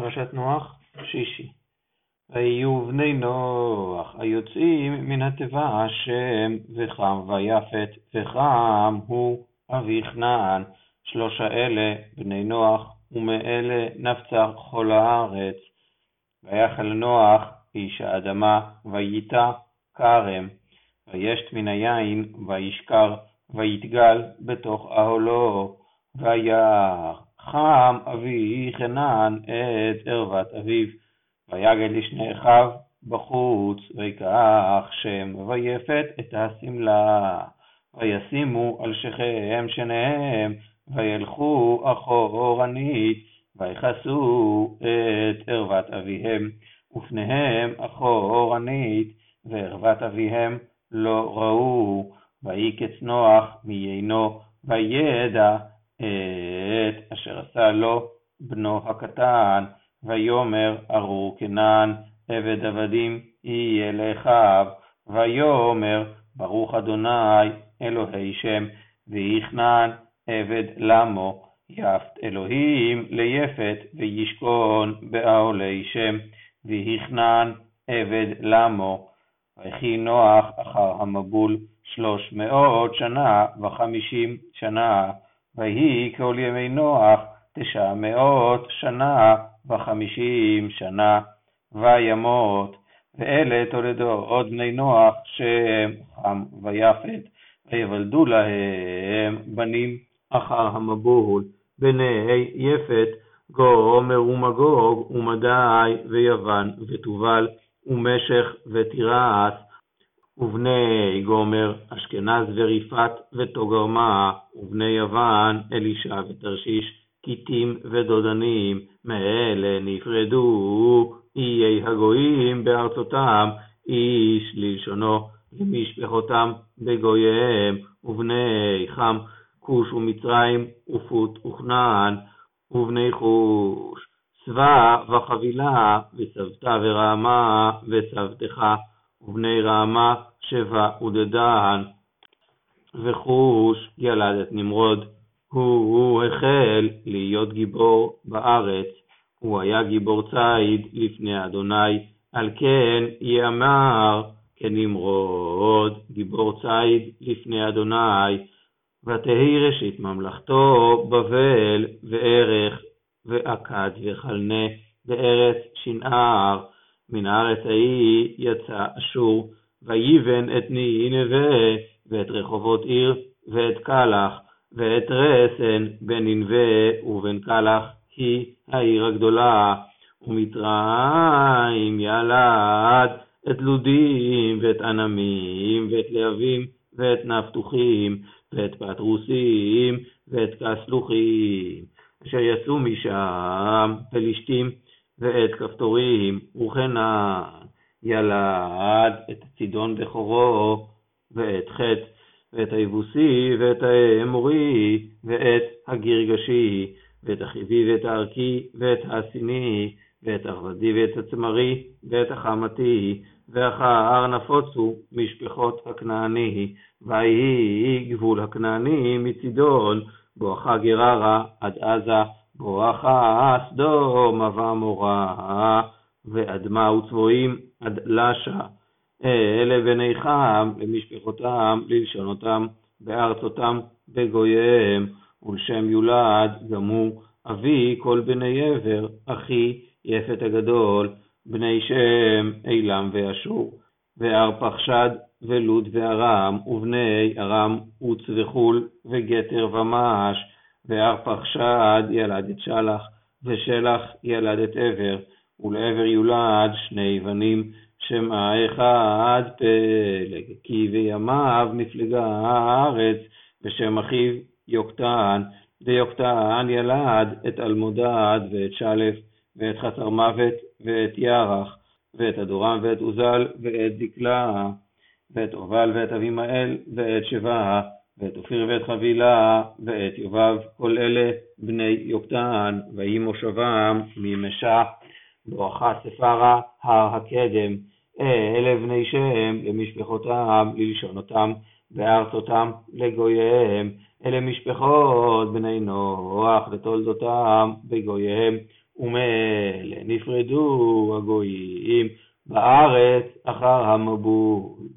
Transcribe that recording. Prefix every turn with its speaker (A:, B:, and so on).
A: פרשת נוח, שישי. ויהיו בני נוח היוצאים מן התיבה השם וחם ויפת וחם הוא אבי כנען שלושה אלה בני נוח ומאלה נפצה כל הארץ. ויחל נוח איש האדמה וייטע כרם וישת מן היין וישכר ויתגל בתוך אהלו וירא חם אבי חנן את ערוות אביו, ויגד לשני אחיו בחוץ, ויקח שם ויפת את השמלה, וישימו על שכם שניהם, וילכו אחורנית, ויכסו את ערוות אביהם, ופניהם אחורנית, וערוות אביהם לא ראו, ויקץ נוח מיינו, וידע עשה לו בנו הקטן, ויאמר ארור כנען עבד עבדים יהיה לאחיו, ויאמר ברוך אדוני אלוהי שם, ויכנען עבד למו, יפת אלוהים ליפת, וישכון באהלי שם, ויכנען עבד למו. ויחי נוח אחר המבול שלוש מאות שנה וחמישים שנה, ויהי כל ימי נוח תשע מאות שנה וחמישים שנה, וימות. ואלה תולדות בני נוח שם חם ויפת, ויוולדו להם בנים אחר המבול, בני יפת, גומר ומגוג ומדי ויוון ותובל ומשך ותירס, ובני גומר, אשכנז וריפת ותוגרמה, ובני יוון, אלישע ותרשיש, קיטים ודודנים, מאלה נפרדו איי הגויים בארצותם, איש ללשונו, למשפחותם בגוייהם, ובני חם, כוש ומצרים, ופוט וכנען, ובני חוש, צבא וחבילה, וסבתא ורעמה, וסבתך, ובני רעמה שבע ודדן, וחוש ילד את נמרוד. הוא החל להיות גיבור בארץ, הוא היה גיבור ציד לפני אדוני, על כן יאמר כנמרוד, גיבור ציד לפני אדוני, ותהי ראשית ממלכתו בבל וערך ואכד וחלנה בארץ שנער, מן הארץ ההיא יצא אשור, ויבן את נינווה, ואת רחובות עיר, ואת קלח, ואת רסן בן ננבה ובן קלח, היא העיר הגדולה, ומצרים ילד את לודים, ואת ענמים, ואת להבים, ואת נפתוחים, ואת פטרוסים, ואת כסלוחים, אשר יצאו משם פלישתים, ואת כפתורים, וכנען ילד את צידון בכורו, ואת חטא, ואת היבוסי, ואת האמורי, ואת הגרגשי, ואת החיבי, ואת הערכי, ואת הסיני, ואת הרבדי, ואת הצמרי, ואת החמתי, ואחר נפוצו משפחות הכנעני, ויהי גבול הכנעני מצידון, בואכה גררה עד עזה, בואכה סדום ועמורה, ואדמה וצבועים עד לשה. אלה בני חם למשפחותם, ללשונותם, בארצותם, בגוייהם, ולשם יולד גם הוא אבי כל בני עבר, אחי יפת הגדול, בני שם אילם ואשור, וארפחשד ולוד וארם, ובני ארם עוץ וחול, וגתר ומש, וארפחשד ילד את שלח, ושלח ילד את עבר, ולעבר יולד שני בנים, שם האחד פלג, כי בימיו נפלגה הארץ, ושם אחיו יוקטן, ויוקטן ילד את אלמודד ואת שלף, ואת חצר מוות, ואת ירח, ואת אדורם ואת עוזל, ואת דקלה, ואת עובל ואת אבימאל, ואת שבעה, ואת אופיר ואת חבילה, ואת יובב, כל אלה בני יוקטן, ויהי מושבם ממשע, בואכה ספרה הר הקדם, אלה בני שם למשפחותם, ללשונותם, בארצותם לגוייהם, אלה משפחות בני נוח לתולדותם בגוייהם, ומאלה נפרדו הגויים בארץ אחר המבול.